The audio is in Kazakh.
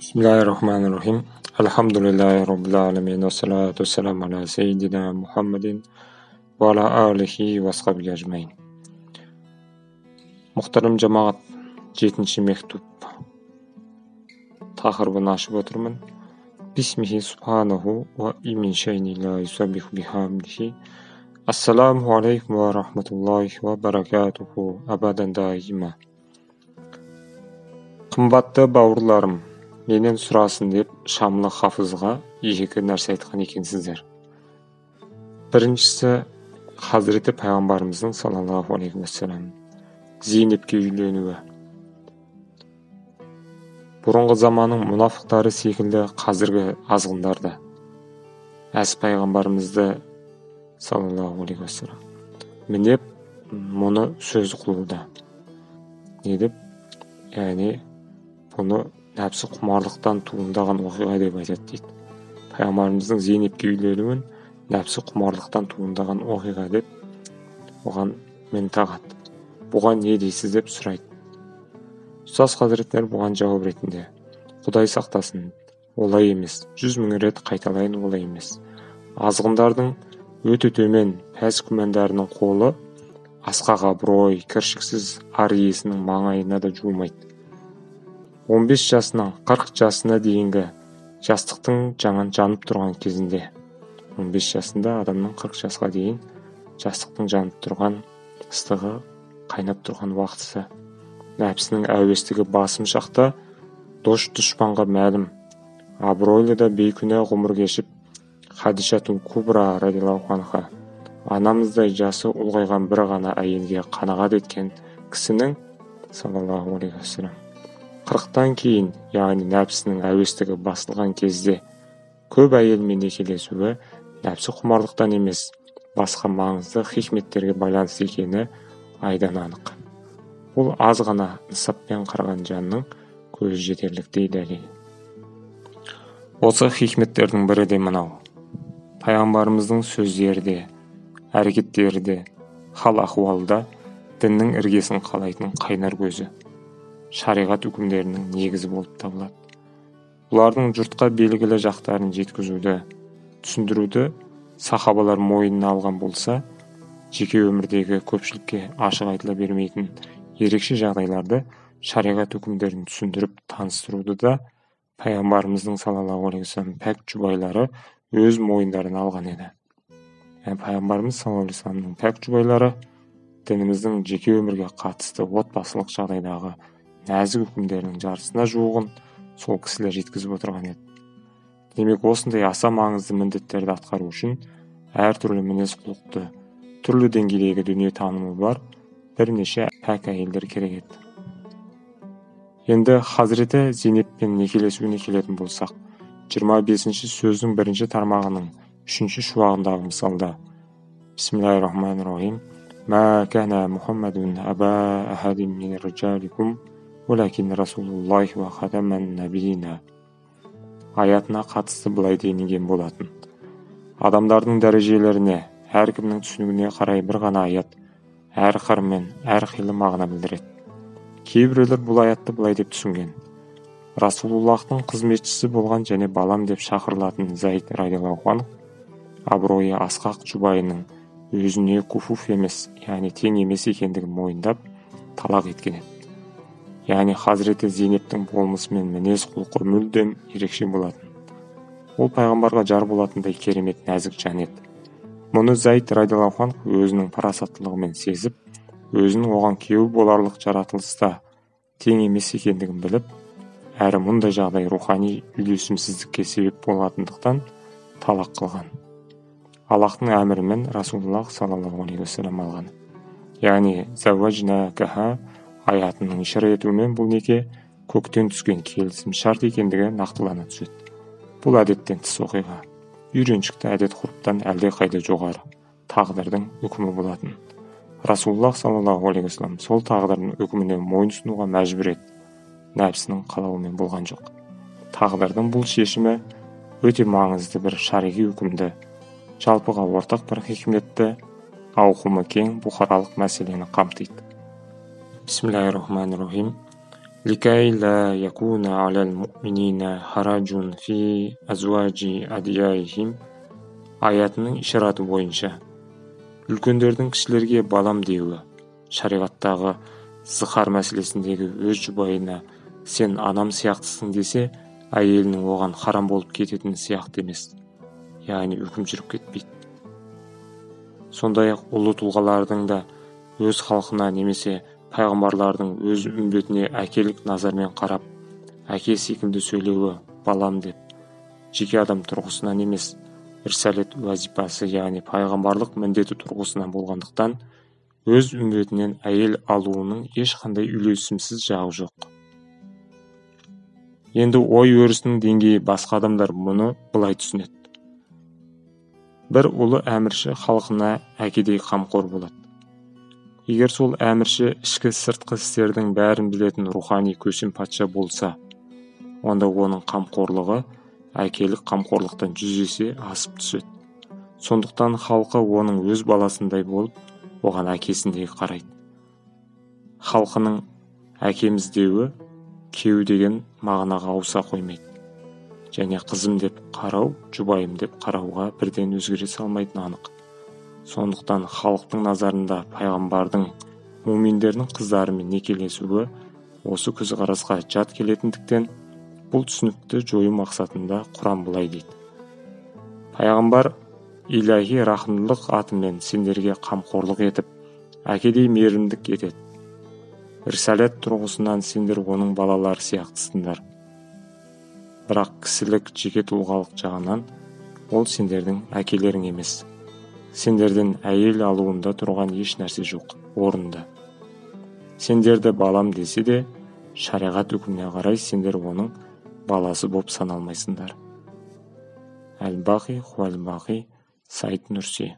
Bismillahirrahmanirrahim. Alhamdulillahi Rabbil alamin. Wassalatu wassalamu ala seyyidina Muhammadin va ala alihi wa ashabihi ajmain. Muhtaram jamaat 7-chi mektub taqribini açıp oturman. Bismihi subhanahu wa min şeyin la yusabbihu bihamdihi. Assalamu alaykum wa rahmatullahi wa barakatuhu abadan daima. Qымбатты бауырларым, менен сұрасын деп Шамлы Хафызға екі нәрсе айтқан екенсіздер. Біріншісі, Хазіреті пайғамбарымыздың саллаллаху алейхи уассалам Зейнепке үйленуі. Бұрынғы заманның мұнафықтары секілді қазіргі азғындар да әс пайғамбарымызды саллаллаху алейхи уассалам мінеп мұны сөз қылуда. Не деп? Яғни бұны нәпсі құмарлықтан туындаған оқиға деп айтады дейді. Пайғамбарымыздың зейнепке үйленуін нәпсі құмарлықтан туындаған оқиға деп оған мен тағады бұған не дейсіз? деп сұрайды. Ұстаз хазіреттер бұған жауап ретінде құдай сақтасын олай емес. Жүз мың рет қайталайын олай емес. Азғындардың өте төмен пәс күмәндарының қолы асқақ абырой кіршіксіз ар иесінің маңайына да жуымайды. 15 жасынан 40 жасына дейінгі жастықтың жаңан жанып тұрған кезінде 15 жасында адамның 40 жасқа дейін жастықтың жанып тұрған ыстығы қайнап тұрған уақытысы. Нәпсінің әуестігі басым шақта дош дұшпанға мәлім. Абыройлы да бейкүнә ғұмыр кешіп хадишатун кубра радиаллаху анха. Анамыздай жасы ұлғайған бір ғана әйелге қанағат еткен кісінің саллаллаху алейхи қырықтан кейін яғни нәпсінің әуестігі басылған кезде көп әйелмен некелесуі нәпсі құмарлықтан емес басқа маңызды хикметтерге байланысты екені айдан анық. Бұл аз ғана нысаппен қараған жанның көзі жетерліктей дәлел осы хикметтердің бірі де мынау. Пайғамбарымыздың сөздері де әрекеттері де хал ахуалы да діннің іргесін қалайтын қайнар көзі. Шариғат үкімдерінің негізі болып табылады. Бұлардың жұртқа белгілі жақтарын жеткізуді түсіндіруді сахабалар мойнына алған болса жеке өмірдегі көпшілікке ашық айтыла бермейтін ерекше жағдайларды шариғат үкімдерін түсіндіріп таныстыруды да пайғамбарымыздың саллаллаху алейхи вассалам пәк жұбайлары өз мойындарына алған еді. Яғни пайғамбарымыз саллаллаху алейхи вассаламның пәк жұбайлары дініміздің жеке өмірге қатысты отбасылық жағдайдағы нәзік үкімдерінің жартысына жуығын сол кісілер жеткізіп отырған еді. Демек осындай аса маңызды міндеттерді атқару үшін әртүрлі мінез құлықты түрлі деңгейдегі дүниетанымы бар бірнеше пәк әйелдер керек еді. Енді хазіреті зейнеппен некелесуіне келетін болсақ жиырма бесінші сөздің бірінші тармағының үшінші шуағындағы мысалда бисмиллахи уәләкин расулуллахи уа хатаман набиина. Аятына қатысты былай делінген болатын. Адамдардың дәрежелеріне әркімнің түсінігіне қарай бір ғана аят әр қырымен қилы мағына білдіреді. Кейбіреулер бұл аятты былай деп түсінген. Расулуллахтың қызметшісі болған және балам деп шақырылатын зайд радиаллаху абыройы асқақ жұбайының өзіне куфуф емес яғни тең емес екендігін мойындап талақ еткен еді. Яғни хазіреті зейнептің болмысы мен мінез құлқы мүлдем ерекше болатын. Ол пайғамбарға жар болатындай керемет нәзік жан еді. Мұны зайд радиаллаху өзінің парасаттылығымен сезіп өзінің оған күйеу боларлық жаратылыста тең емес екендігін біліп әрі мұндай жағдай рухани үйлесімсіздікке себеп болатындықтан талақ қылған. Аллахтың әмірімен расулаллах саллаллаху алейхи уассалам алған. Яғни аятының ишара етуімен бұл неке көктен түскен келісім шарт екендігі нақтылана түседі бұл әдеттен тыс оқиға үйреншікті әдет ғұрыптан әлдеқайда жоғары тағдырдың үкімі болатын расулаллах саллаллаху алейхи вассалам сол тағдырдың үкіміне мойынсұнуға мәжбүр еді нәпсінің қалауымен болған жоқ тағдырдың бұл шешімі өте маңызды бір шариғи үкімді жалпыға ортақ бір хикметті ауқымы кең бұқаралық мәселені қамтиды бисмиллахи рахмани рахим لكي لا يكون على المؤمنين حرج في أزواج أدعيائهم аятының ишараты бойынша үлкендердің кішілерге балам деуі шариғаттағы зықар мәселесіндегі өз жұбайына сен анам сияқтысың десе әйелінің оған харам болып кететін сияқты емес яғни үкім жүріп кетпейді сондай ақ ұлы тұлғалардың да өз халқына немесе пайғамбарлардың өз үмбетіне әкелік назармен қарап әке секілді сөйлеуі балам деп. Жеке адам тұрғысынан емес рисалет уәзипасы яғни пайғамбарлық міндеті тұрғысынан болғандықтан өз үмбетінен әйел алуының ешқандай үйлесімсіз жағы жоқ. Енді ой өрісінің деңгейі басқа адамдар мұны былай түсінеді. Бір ұлы әмірші халқына әкедей қамқор болады. Егер сол әмірші ішкі сыртқы істердің бәрін білетін рухани көсем патша болса онда оның қамқорлығы әкелік қамқорлықтан жүз есе асып түседі. Сондықтан халқы оның өз баласындай болып оған әкесіндей қарайды. Халқының әкеміз деуі кеу деген мағынаға ауыса қоймайды. Және қызым деп қарау жұбайым деп қарауға бірден өзгере салмайтыны анық. сондуктан халықтың назарында пайгамбардын пайғамбардың муминдердің қыздарымен некелесуі осы көзқарасқа жат келетиндиктен бул түшүнүктү жоюу максатында куран құран дейт. Пайгамбар пайғамбар рахымдылык аты менен сендерге камкорлук этип акедей мээримдик этет. Рсаят тургусунан сендер онун балалары сыяктысыңдар бирок кісілік жеке тулгалык жагынан ол сендердин акелериң эмес. Сендерден әйел алуында тұрған еш нәрсе жоқ орынды сендерді балам десе де шариғат үкіміне қарай сендер оның баласы болып саналмайсыңдар. Әл бақи хуәл бақи сайт нұрси